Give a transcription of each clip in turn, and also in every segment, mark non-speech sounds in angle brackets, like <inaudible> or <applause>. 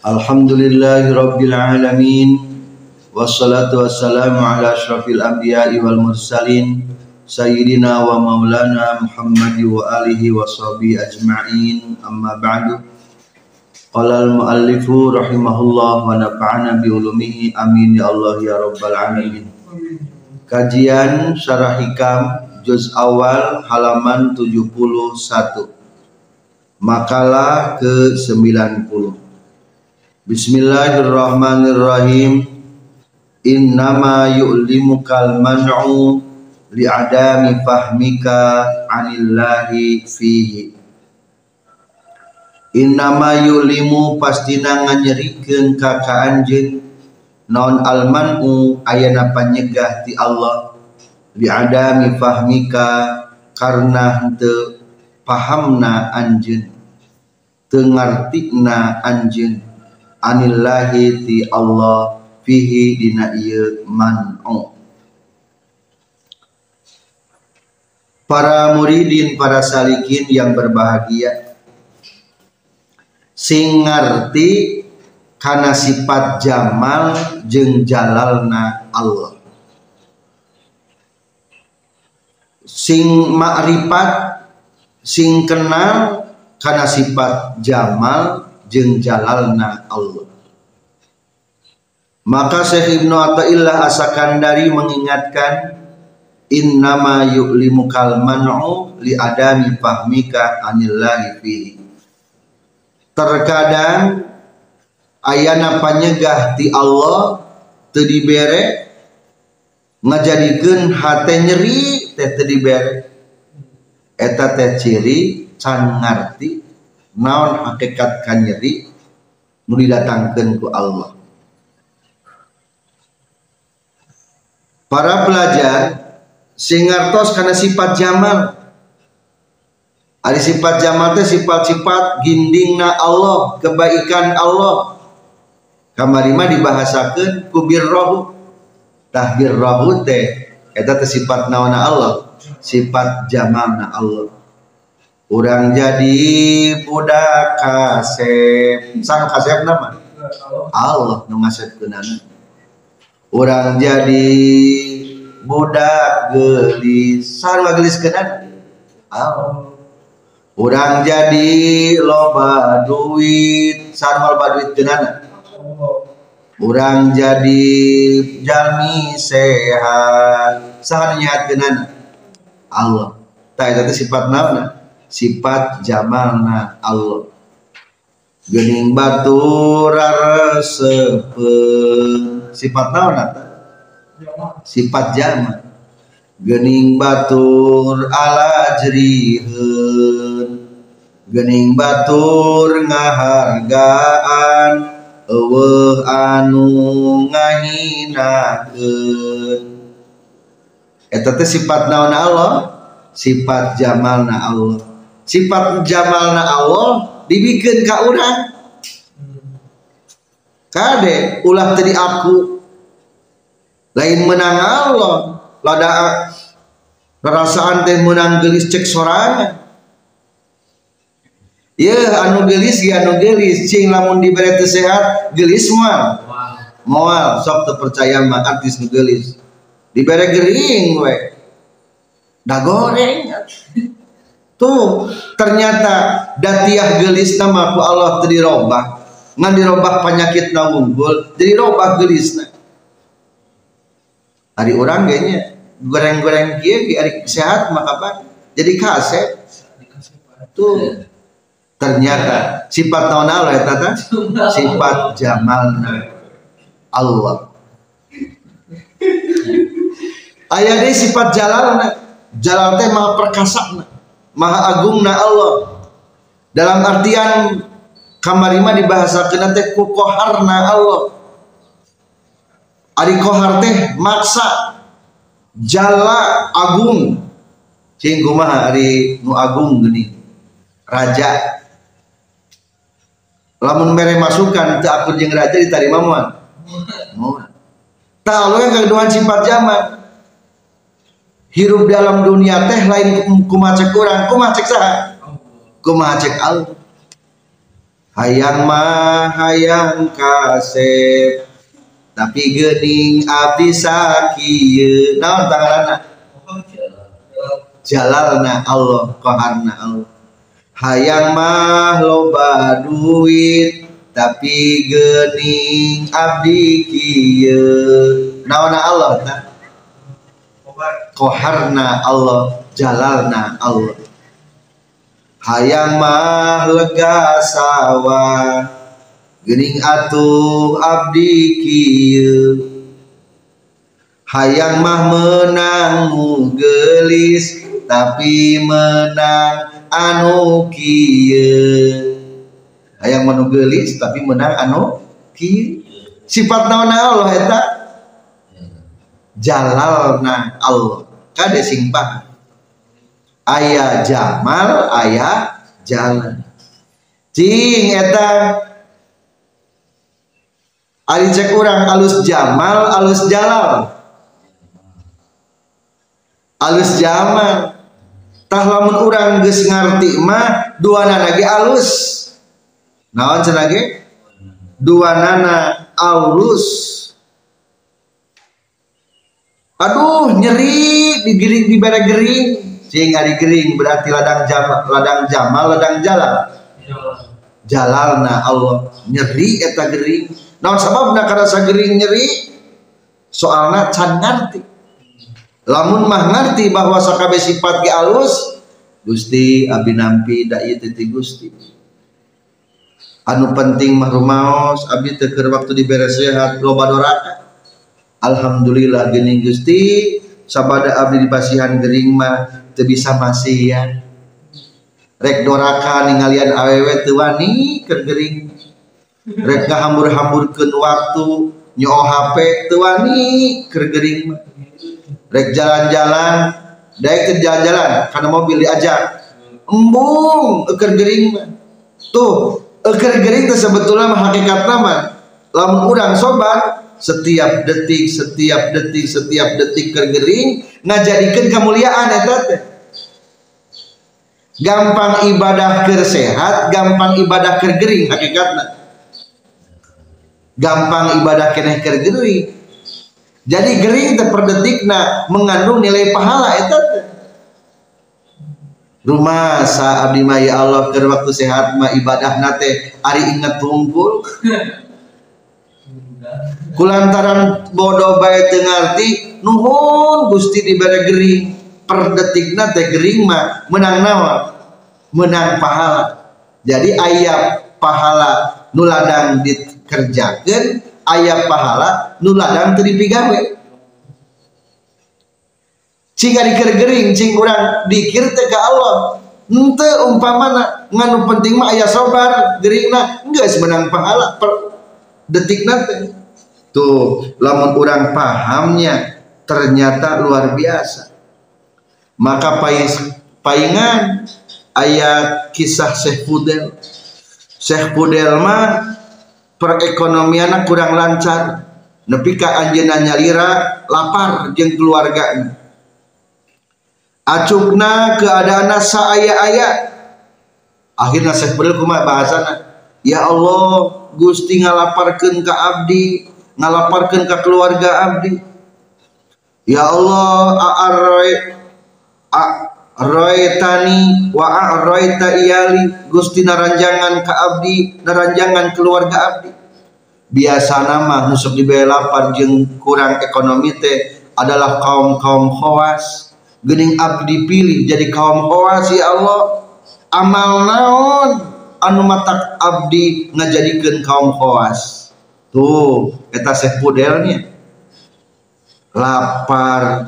Alhamdulillahi rabbil alamin. Wassalatu wassalamu ala asyrafil anbiya'i wal mursalin sayyidina wa maulana Muhammad wa alihi wa sahbihi ajma'in. Amma ba'du. Qala al muallifu rahimahullah wa nafa'ana bi ulumihi amin ya Allah ya rabbal alamin. Kajian syarah hikam juz awal halaman 71 makalah ke-90 Bismillahirrahmanirrahim. Innama yu'limukal man'u li'adami fahmika anillahi fihi. Innama yu'limu pastina nganyerikeun ka ka anjeun non almanu ayana panyegah ti Allah. Biadami fahmika karena hente pahamna anjen tengartikna anjen anillahi ti Allah fihi dina ieu man'u Para muridin, para salikin yang berbahagia. Sing ngarti karena sifat jamal jeng jalalna Allah. Sing makrifat sing kenal karena sifat jamal jeng jalalna Allah. Maka Syekh Ibnu Athaillah Asakandari mengingatkan innama yu'limu kal man'u li adami fahmika anillahi fihi terkadang ayana panyegah ti Allah teu dibere ngajadikeun hate nyeri teh teu dibere eta teh ciri can ngarti naon hakikat kan nyeri nu didatangkeun ku Allah para pelajar sing ngartos kana sifat jamal Ada sifat jamal teh sifat-sifat gindingna Allah, kebaikan Allah. Kamari mah dibahasakeun ku birrohu. Tah birrohu teh eta sifat nawana Allah sifat jamalna Allah orang jadi budak kasep sang kasep nama? Allah nu ngasepkeunana. Orang jadi budak gelis. Sarua gelis kenan Allah. Orang jadi loba duit. Sarua loba duit keunana orang jadi jalmi sehat. Sahan nyihatkeunana Allah. Tak itu sifat naon sifat jamalna Allah gening batur raresepeun sifat naon sifat jamal. Gening batur ala jeriheun gening batur ngahargaan eueuh anu ngahinakeun. Eta teh sifat naon Allah? Sifat jamalna Allah sifat jamalna Allah dibikeun ka urang. Kade ulah tadi aku. Lain menang Allah. Lada perasaan teh menang gelis cek sorangan ya anu gelis ya anu gelis. Cing lamun diberi sehat gelis mual. Mual sok terpercaya mah artis nu gelis. Diberi gering we. Dah goreng tuh ternyata datiah gelis nama ku Allah tadi robah ngan dirobah penyakit na unggul jadi robah gelis na hari orang kayaknya goreng-goreng kia hari sehat maka apa jadi kaset tuh ternyata sifat tahun Allah ya tata sifat. Jamalna Allah. Ayah ini sifat jalalna. Jalal teh maha perkasana maha agungna Allah. Dalam artian kamarima dibahasakeun teh ku Allah. Ari kohar teh maksa jala agung. Cing kumaha ari nu agung geuning raja. Lamun mere masukan teu akur jeung raja ditarima moal moal tah yang keduaan sifat zaman hirup dalam dunia teh lain kumacek kurang kumacek saha? Kumacek Allah hayang mah hayang kasep tapi gening abdi sakieu naon tanganana jalalna Allah qaharna Allah. Hayang mah loba duit tapi gening abdi kieu. Naon Allah qaharna Allah jalalna Allah. Hayang mah lega sawah gening atuh abdi kieu. Hayang mah menang gelis tapi menang anu kieu. Hayang menu gelis tapi menang anu kieu. Sifat naon Allah eta? Jalalna Allah kade paham. Ayah jamal ayah jalan. Cing eta. Ari cek orang alus jamal alus jalal. Alus jamal. Tah lamun urang geus ngarti mah dua nana ge alus. Naon cenah ge? Dua nana alus aduh nyeri digiring di bare gering cing ari gering berarti ladang jam ladang jamal ladang jalal jalalna Allah. Nyeri eta gering. Naon sababna karena sagering nyeri? Soalna can ngerti lamun mah ngerti bahwa sakabe sifat ge alus Gusti abi nampi da ieu teh Gusti. Anu penting mah rumaos abi teu waktu dibere sehat loba doraka alhamdulillah geuning Gusti. Sabada abdi dipasihan gering mah teu bisa masih ya rek doraka ninggalian awewe teu wani keur gering. Rek ngahambur-hamburkeun waktu nyo HP teu wani keur gering rek jalan-jalan daek ke jalan-jalan karena mobil diajak. Embung keur gering mah. Tuh keur gering teh sebetulnya mah hakikatna mah lamun urang sobat setiap detik setiap detik setiap detik kergering ngajadikan kemuliaan eta teh gampang ibadah kersehat gampang ibadah kergering hakikatnya. Gampang ibadah keneh kergering jadi gering teh detikna mengandung nilai pahala eta teh rumah sa abdi ya Allah keur waktu sehat mah ibadah nate ari inget tumpul <laughs> kulantaran bodoh baik tengarti nuhun gusti diberi gering per detikna teh gering mah menang nawa menang pahala. Jadi ayat pahala nuladang dikerjakan ayat pahala nuladang teripi gawe jika diker gering cing kurang dikir teh ke Allah. Ente umpamana nganu penting mah ayat sobar geringna enggak semenang pahala per detik nanti tuh lamun orang pahamnya ternyata luar biasa. Maka paingan ayat kisah Syekh Fudel. Syekh Fudel mah perekonomian kurang lancar. Nepi ka anjeunna nyalira lapar jeung keluarganya acukna keadaan saaya-aya. Akhirnya Syekh Fudel kumaha bahasana? Ya Allah Gusti ngalaparkan ke abdi ngalaparkan ke keluarga abdi ya Allah a'arroy a'roytani wa a'royta iyali. Gusti naranjangan ke abdi naranjangan keluarga abdi. Biasa nama nusuk dibela lapar jeng kurang ekonomi teh adalah kaum-kaum khawas. Gening abdi pilih jadi kaum khawas ya Allah. Amal naon anu matak abdi ngajadikeun kaum khawas tuh eta Syekh Pudelnya lapar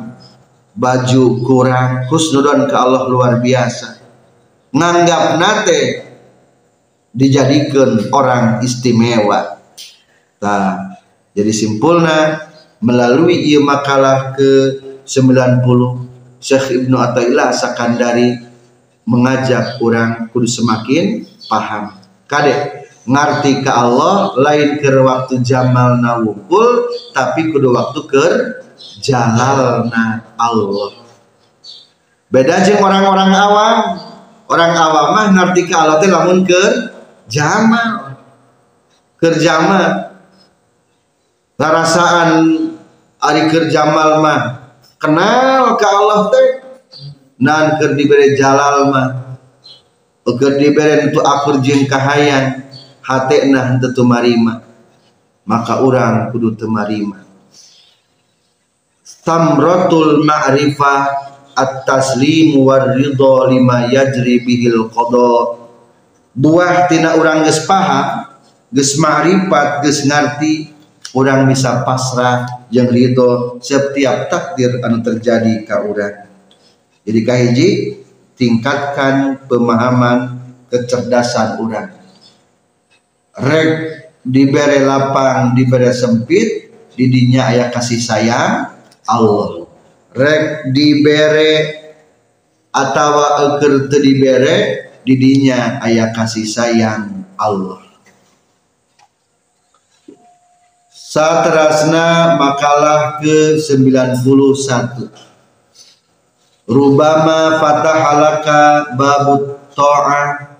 baju kurang husnudon ke Allah luar biasa. Nganggap nate dijadikan orang istimewa. Nah jadi simpulnya melalui ia makalah ke 90 Syekh Ibnu Athaillah Sakandari mengajak orang kudu semakin paham. Kadek ngerti ke Allah lain ke waktu jamal nawukul tapi kudu waktu ke jalalna Allah. Beda aja orang-orang awam. Orang awam mah ngerti ke Allah teh lamun ke jamal. Kerjama rasaan ari kerjamal mah kenal ke Allah teh. Nan keur diberi jalal mah. Keur diberi itu akur jeung kahayang hatena tentu marima. Maka orang kudu temarima samratul ma'rifah at-taslim war ridha lima yajri bihil qada. Buah tina urang geus paham geus ma'rifat geus ngarti urang bisa pasrah jeung ridho setiap takdir anu terjadi ka urang. Jadi kahiji tingkatkan pemahaman kecerdasan urang rek dibere lapang dibere sempit didinya ayah kasih sayang Allah. Rek dibere atau eker dibere didinya ayah kasih sayang Allah. Satrasna makalah ke-91. Rubama fatahalaka babut ta'ah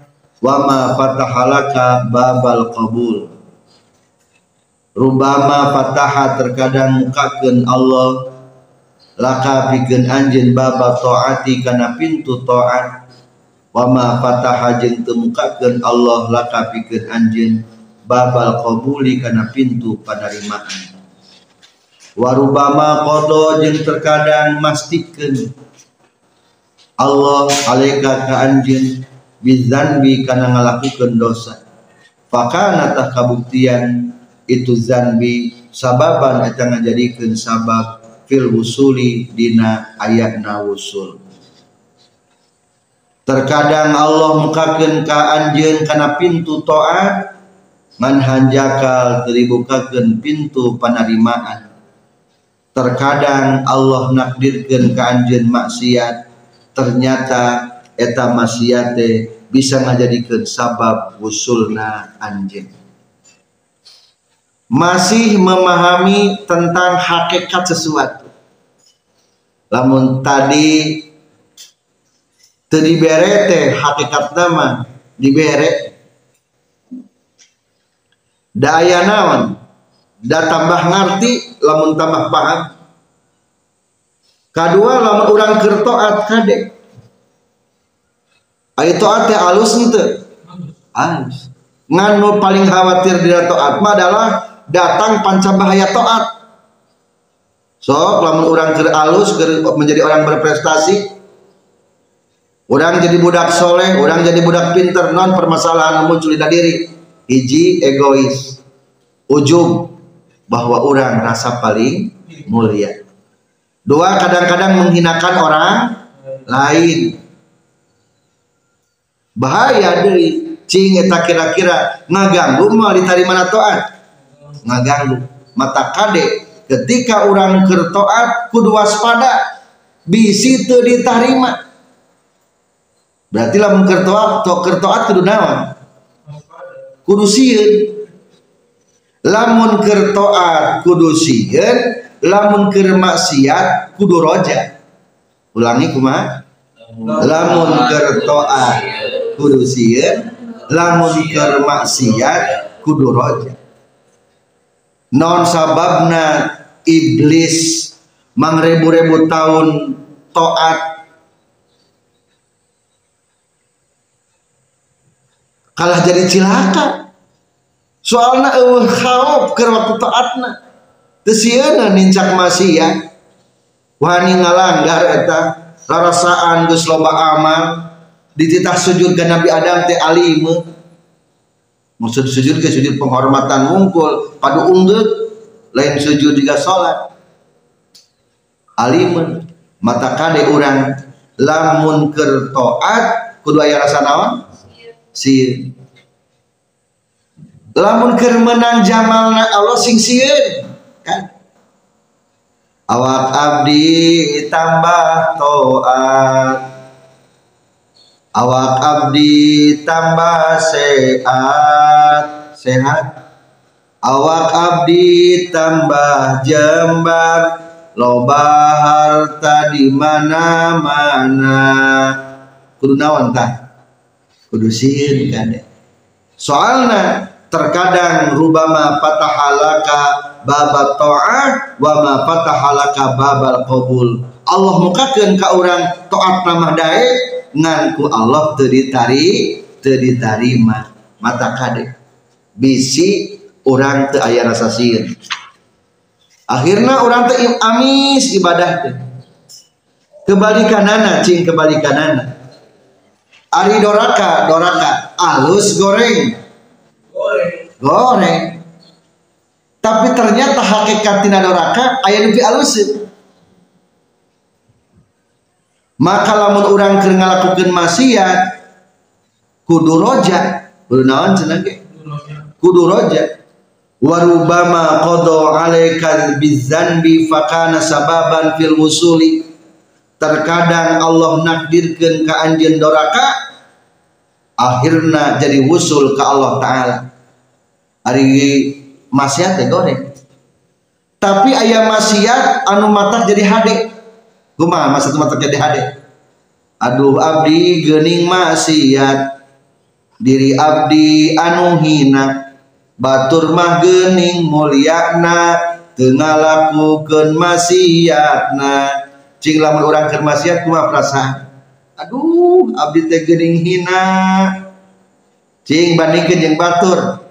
wa ma fatahalaka babal qabul. Rubama fataha terkadang mukakeun Allah. Laka pikeun anjeun baba taati kana pintu taat wa ma fataha jeung teu Allah. Laka pikeun anjeun babal qabuli kana pintu panerimaan warubama qada jeung terkadang mastikeun Allah alaika ka anjeun bizanbi kana ngalakukeun dosa. Fakana tah kabuktian itu zanbi sababan eta ngajadikeun sabab fil wusuli dina ayatna wusul. Terkadang Allah mukakeun ka anjeun kana pintu taat ngan hanjakal dibukakeun pintu panerimaan terkadang Allah nakdirkeun ka anjeun maksiat ternyata eta maksiate bisa ngajadikeun sabab wusulna anjeun masih memahami tentang hakikat sesuatu. Lamun tadi tadi bere teh hakikat nama dibere. Daya naon? Da tambah ngerti lamun tambah paham. Kedua lamun orang kertoat kade ayo toat teh alus ente alus nganu paling khawatir di toat mah adalah datang panca bahaya toat So, lamun orang ker alus menjadi orang berprestasi, orang jadi budak soleh, orang jadi budak pinter, non permasalahan muncul di diri. Hiji egois, ujub bahwa orang rasa paling mulia. Dua kadang-kadang menghinakan orang lain. Bahaya deh, cing eta kira-kira ngaganggu mau diterima taat, ngaganggu. Mata kade ketika orang kertoat kudu waspada. Bisi teu ditarima. Berarti lamun kertoat to kertoat kudu naon? Kudu sieun. Lamun kertoat kudu sieun lamun keur maksiat kudu roja. Ulangi kumaha? Lamun kertoat kudu sieun lamun keur maksiat kudu roja non sababna iblis mangrebu-rebu tahun toat. Kalah jadi cilaka. Soalnya eueuh khauf keur waktu taatna teu sieuna nincak maksiat. Wani ngalanggar eta rarasaan geus loba amal dititah sujud ke Nabi Adam teh alimu maksud sujud ke sujud penghormatan mungkul padu unggeut lain sujud juga sholat. Alimun mata kade orang lamun kertoat kudu aya rasa si lamun keur menang jamalna Allah sing sieun kan? Awak abdi tambah toat awak abdi tambah sehat sehat. Awak abdi tambah jembar loba harta di mana-mana. Kudu naon tah? Kudu sieun kan soalna terkadang rubama patahalaka babat ta'ah wa ma patahalaka babal qabul Allah mukakeun ka urang taat nama dae ngan ku Allah teu ditari teu ditarima mata kade bisi orang teu aya rasa sieun akhirna orang teu amis ibadah teh kebalikanana cing kebalikanana ari doraka doraka. Alus goreng. Goreng. Tapi ternyata hakikat doraka aya lebih alus maka lamun orang keur ngalakukeun maksiat kudu roja. Kudu naon cenah ge? Kudu roja. Warubama qada alaika bizanbi fakana sababan fil wusuli. Terkadang Allah nakdirkeun ka anjeun doraka akhirna jadi wusul ke Allah taala. Hari maksiat teh goreng. Tapi ayam maksiat anu mata jadi hade kumaha masa mata jadi hade? Aduh abdi gening maksiat. Diri abdi anu hina. Batur mah gening mulyana. Tengah lakukan maksiatna. Cing lamun urang keur maksiat kumaha perasaan? Aduh abdi teh gening hina. Cing bandingkeun jeung batur.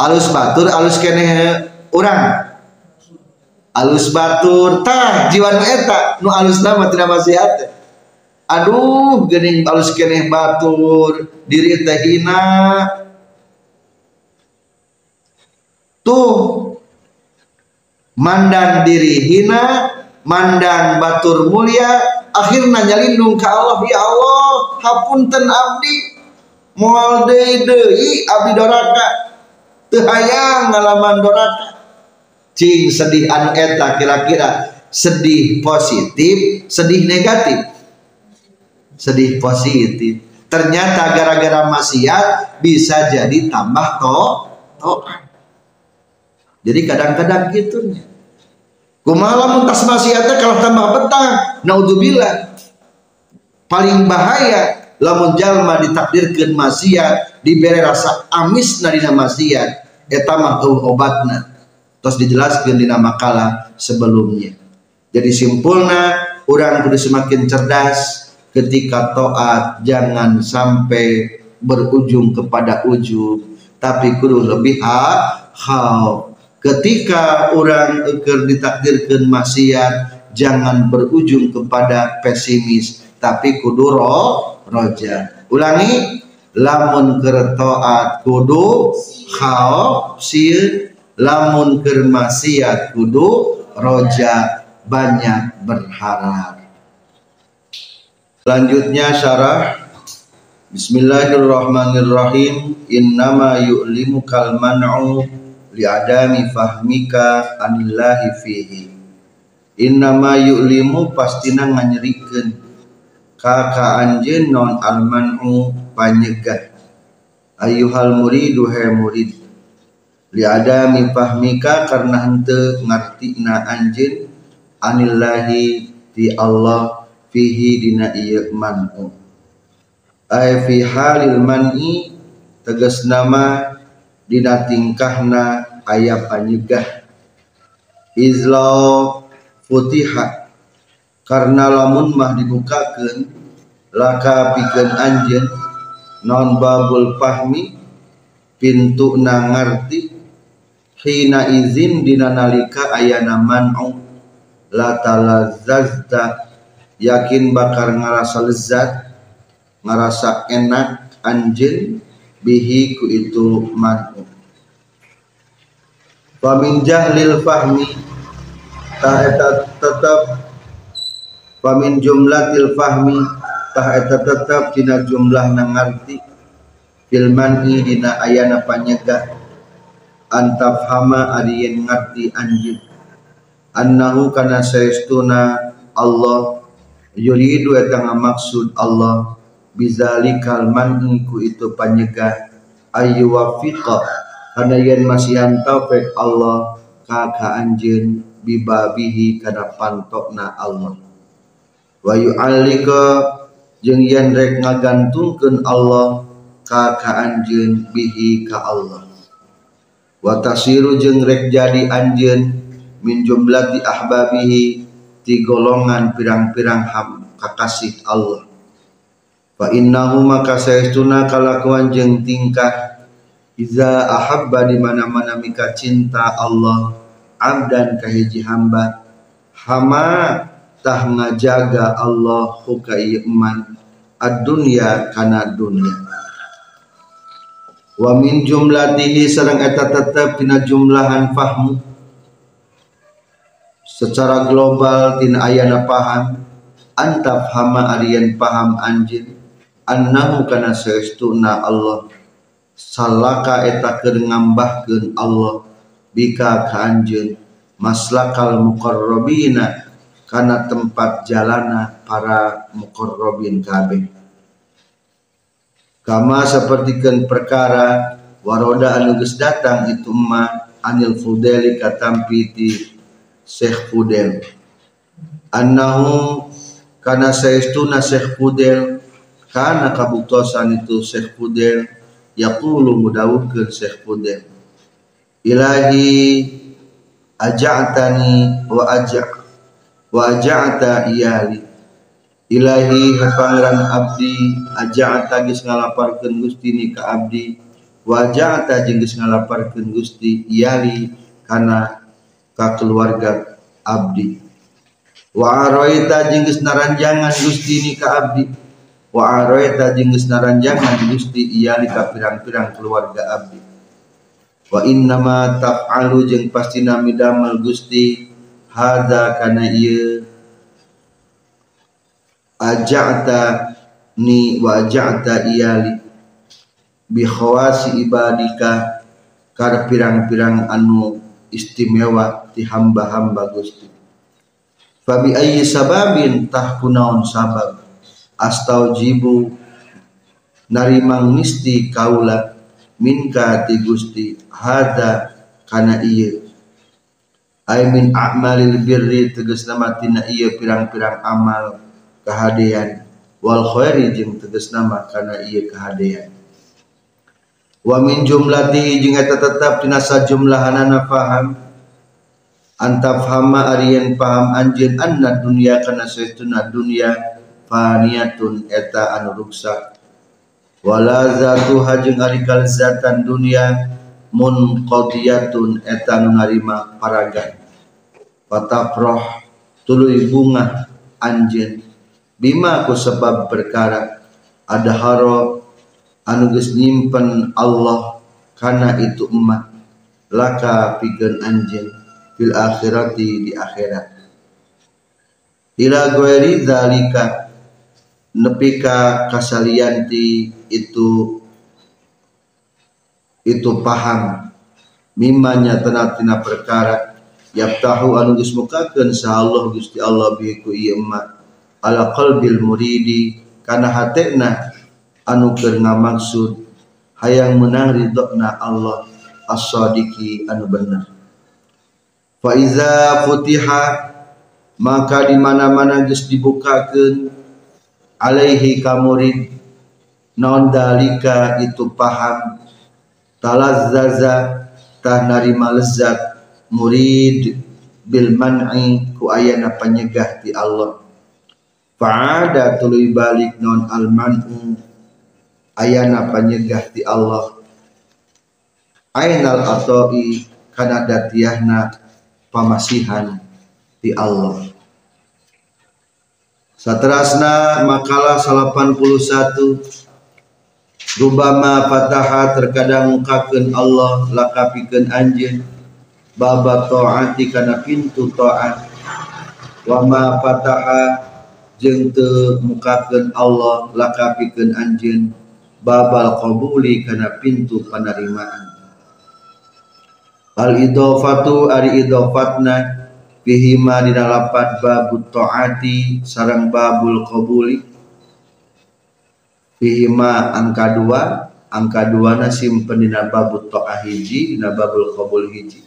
Alus batur alus kene orang alus batur. Tah jiwa nu eta. Nu alus nama tidak maksiat aduh gening alus kene batur. Diri teh hina. Tuh. Mandang diri hina mandang batur mulia akhirnya nyalindung ke Allah. Ya Allah hapunten abdi. Moal deui deui abdi doraka. Hayang ngalaman doraka cing sedih anu eta kira-kira sedih positif sedih negatif? Sedih positif. Ternyata gara-gara maksiat bisa jadi tambah to to jadi kadang-kadang gitu kumaha muntas maksiatnya kalau tambah betah? Naudzubillah paling bahaya lamun jalma ditakdirkan maksiat diberi rasa amis na dina maksiat eta mah obatna terus dijelaskan dina makalah sebelumnya. Jadi simpulna orang kudu semakin cerdas ketika toat jangan sampai berujung kepada ujub tapi kudu lebih hal ketika orang akan ditakdirkan maksiat jangan berujung kepada pesimis tapi kudu roh roja. Ulangi lamun kertoat kudu khao sir lamun kermasiat kudu roja banyak berharap. Selanjutnya syarah. Bismillahirrahmanirrahim. Innama yu'limu kal man'u li'adami fahmika anillahi fihi. Innama yu'limu pastina nganyerikeun. Kaka anjen non almanu panyegah. Ayuhal muridu he murid li adami fahmika karena hente ngerti na anjen anillahi di Allah fihi dina iya man'u. Ay fi halil man'i tegas nama dina tingkahna ayah panyegah izlau futihat karena lamun mah dibukakan laka pikeun anjeun non babul pahmi pintu na ngarti hina izin dina nalika ayana man'u. La talazzazta. Yakin bakar ngarasa lezat ngarasa enak anjeun bihi ku itu man'u. Famin jahlil fahmi. Ta tetap Pamin jumlatil fahmi. Tah eta tetep dina jumlah nangarti filman dina ayana panyega antafhama ari yen ngarti anjeun annahu kana saestuna Allah. Yuridu eta maksud Allah. Bizalikal man'i ku itu panyegah. Ayu wafiqa. Kana yen masihan taufik Allah ka ka anjeun bibabihi kana pantokna Allah. Wa yu'allika jeung yen rek ngagantungkeun Allah ka ka anjeun bihi ka Allah wa tasiru jeung rek jadi anjeun min jumlati ahbabihi ti golongan pirang-pirang kakasih Allah. Fa innahu maka saestuna kalakuan jeung tingkah iza ahabba di mana-mana mika cinta Allah abdan kahiji hamba hama tah ngajaga Allah huka iman ad-dunya kana dunya wa min jumlatihi sareng eta tetep tina jumlahan fahmu. Secara global tina ayana paham. Antaf hama arian paham anjin annahu kana saestuna Allah. Salaka eta keur ngambahkeun Allah. Bika ka anjeun. Maslakal muqarrabina kana tempat jalana para muqarrabin kabeh kama sapertikeun perkara waroda anu geus datang itu ma anil fudeli katampi ti Syekh Fudel. Annahu kana saestuna Syekh Fudel karena kabuktosan itu Syekh Fudel yaqulu mudawukeun Syekh Fudel. Ilahi aja'tani wa aja' wa aja'ta iyali ilahi pangeran abdi aja'ta geus ngalaparkeun Gusti ni ka abdi. Wa aja'ta jeung geus ngalaparkeun Gusti iyali kana ka keluarga abdi. Wa araita jeung geus naranjangan Gusti ni ka abdi. Wa araita jeung geus naranjangan Gusti iya li pirang-pirang keluarga abdi. Wa inna ma taf'alu jeung pastina midamel Gusti. Hadza kana ieu aja'ta ni wa aja'ta iyali bi khawasi ibadika kar pirang-pirang anu istimewa ti hamba-hamba Gusti. Fabi ayyi sababin tahkunaun sabab? Astaujibu narimang misti kaula minka ti Gusti hada kana ieu. Ay min a'malil birri tegas nama tina ieu pirang-pirang amal kehadean wal khairi jeung tegas nama ieu kehadean wa min jumlati tetep tina sajumlahanana faham? Antafhama arian paham anjeun anna dunya kana saestuna dunya faniyatun eta anu ruksak. Wala zatu hajeng ari kalzatan dunia munqadiyatun eta anu narima paragan. Patafroh tuluy bunga anjeun bima ku sebab perkara ada haro anu geus nyimpen Allah kana itu emak. Laka pikeun anjeun fil akhirati di akhirat. Ila ghairi zalika nepika kasalianti itu itu paham. Mimanya tenatina perkara yaftahu anu geus mukakeun sa Allah Gusti Allah bihi ku ieu emak ala qalbil muridi kana hatena anu keur ngamaksud hayang menang ridona Allah as-sadiqi anu bener. Fa iza futiha maka di mana-mana geus dibukakeun alaihi kamurid non dalika itu paham talazzaza tah narima lezat murid bil man'i ku ayana panyegah ti Allah fa'ada tuluy balik non al man'u ayana panyegah ti Allah. Ainal atoi kana datiahna pamasihan ti Allah. Satrasna makalah 81 Rubama fataha terkadang mukakeun Allah lakapikeun anjeun baba taati kana pintu taat wa ma fataha jeung teu mukakeun Allah lakapikeun anjeun babal qabuli kana pintu panerimaan al idofatu ari idofatna fihima dina lapat babut taati sarang babul qabuli fihima angka dua angka dua na simpen dina babut ta'ah hiji dina babul qabul hiji.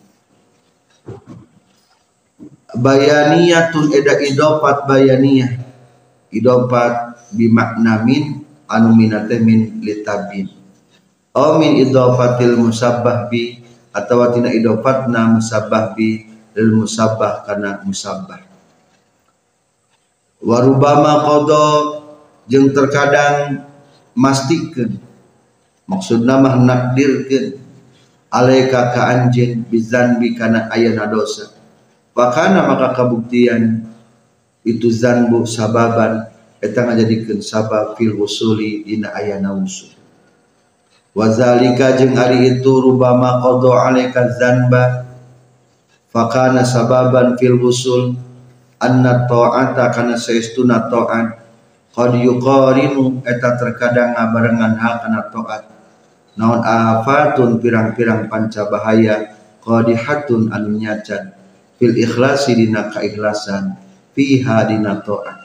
Bayaniyatun eda idofat bayaniyah idofat bimakna min anu minate min litabin. Aw min idofatil musabbah bi atau tina idofatna musabbah bi lil musabbah kana musabbah. Warubama qada jeung terkadang mastikeun. Maksudna mah nakdirkeun. Alaika ka anjeun bizanbi kana ayana dosa. Wakana maka kabuktian itu zanbu sababan eta ngajadikeun sabab fil usuli dina ayana usul wazalika jeung ari itu rubama qada alaika zanba fakana sababan fil usul anna ta'ata kana saestuna ta'at qad yuqarinu eta terkadang ngabarengan hal kana ta'at. Naon afatun pirang-pirang panca bahaya qadihatun anu nyacan. Fil ikhlasi dina keikhlasan fiha dina ta'at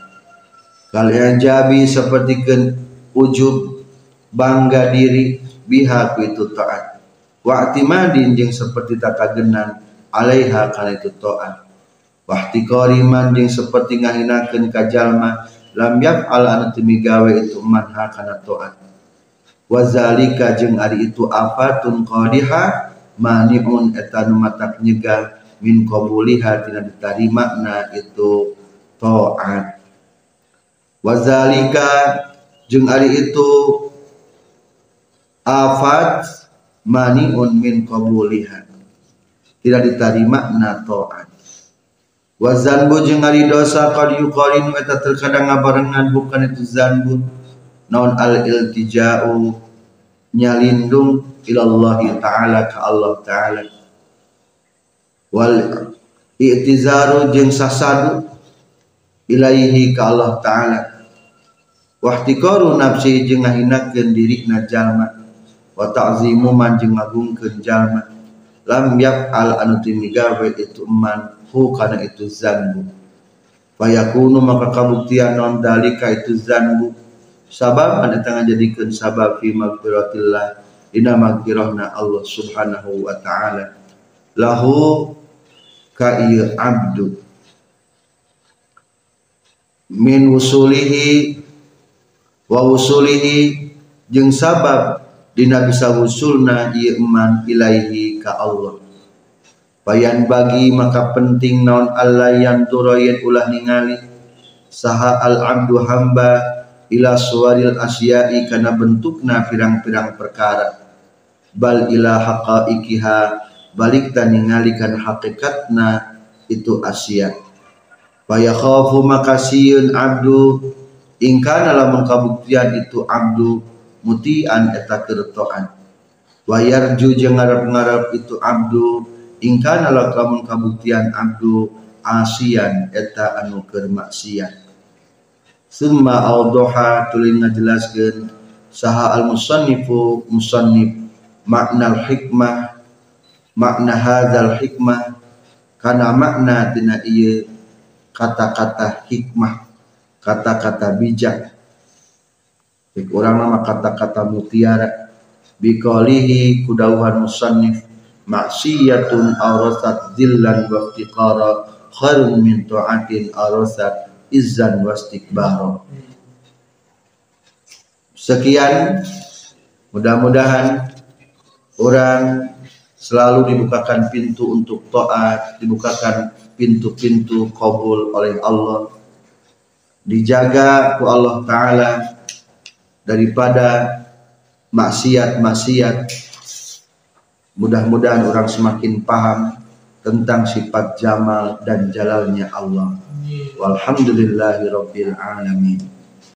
kalian jabi seperti ken ujub bangga diri biha ku itu taat wa atimadin jeung seperti tata genan alaiha kana itu taat wa ihtiqariman jeung seperti ngahinakeun ka jalma lam yaf'al anu teu gawe itu manha kana taat wa zalika jeung ari itu afatun qadiha mani'un eta nu matak nyegah min qabuliha tina diterima na itu taat. Wazalika jeung ari itu afat maniun min qabuliha. Tidak diterima na taat. Wazanbu ari dosa qad yuqarinu eta terkadang ngabarengan bukan itu zanbu. Naon al iltija'u nyalindung ilallahi ta'ala ka Allah ta'ala. Wal i'tizaru jeung sasadu ilaihi ka Allah taala. Wahtiqaru nafsi jeung ngahinakeun dirina jalma. Wa ta'zimu man jeung ngagungkeun jalma. Lam yaf'al anu timigawe itu man hu kana itu zanbu. Fayakunu maka kabuktian non dalika itu zanbu. Sabab anu tangga jadikeun sabab fi magfiratillah dina magfirahna Allah subhanahu wa ta'ala. Lahu ka ieu abdu min usulihi wa usulihi jeung sabab dina bisa usulna iman ilaihi ka Allah. Bayan bagi maka penting naon Allah yang turayen ulah ningali saha al abdu hamba ila suwaril asya'i kana bentukna pirang-pirang perkara. Bal ila haqaiqiha balik dan ninggalikan hakikatna itu Asia Faya khafu makasiyun abdu. Ingkana lamun kabuktian itu abdu mutian eta kertoan wayarju jeung ngarep-ngarep itu abdu. Ingkana lamun kabuktian abdu asian eta anu keur maksiat. Summa awdaha tulin ngajelaskeun saha al musannifu musannif makna hikmah makna hadzal hikmah. Karena makna tina ieu kata-kata hikmah kata-kata bijak. Bik orang nama kata-kata mutiara. Biqalihi kudauhan musannif maksiyatun awrasat dillan wa iftiqara khairun min ta'atin awrasat izzan wa istikbara. Sekian. Mudah-mudahan orang selalu dibukakan pintu untuk taat, dibukakan pintu-pintu kabul oleh Allah. Dijaga ku Allah taala daripada maksiat-maksiat. Mudah-mudahan orang semakin paham tentang sifat jamal dan jalalnya Allah. Walhamdulillahirabbil alamin.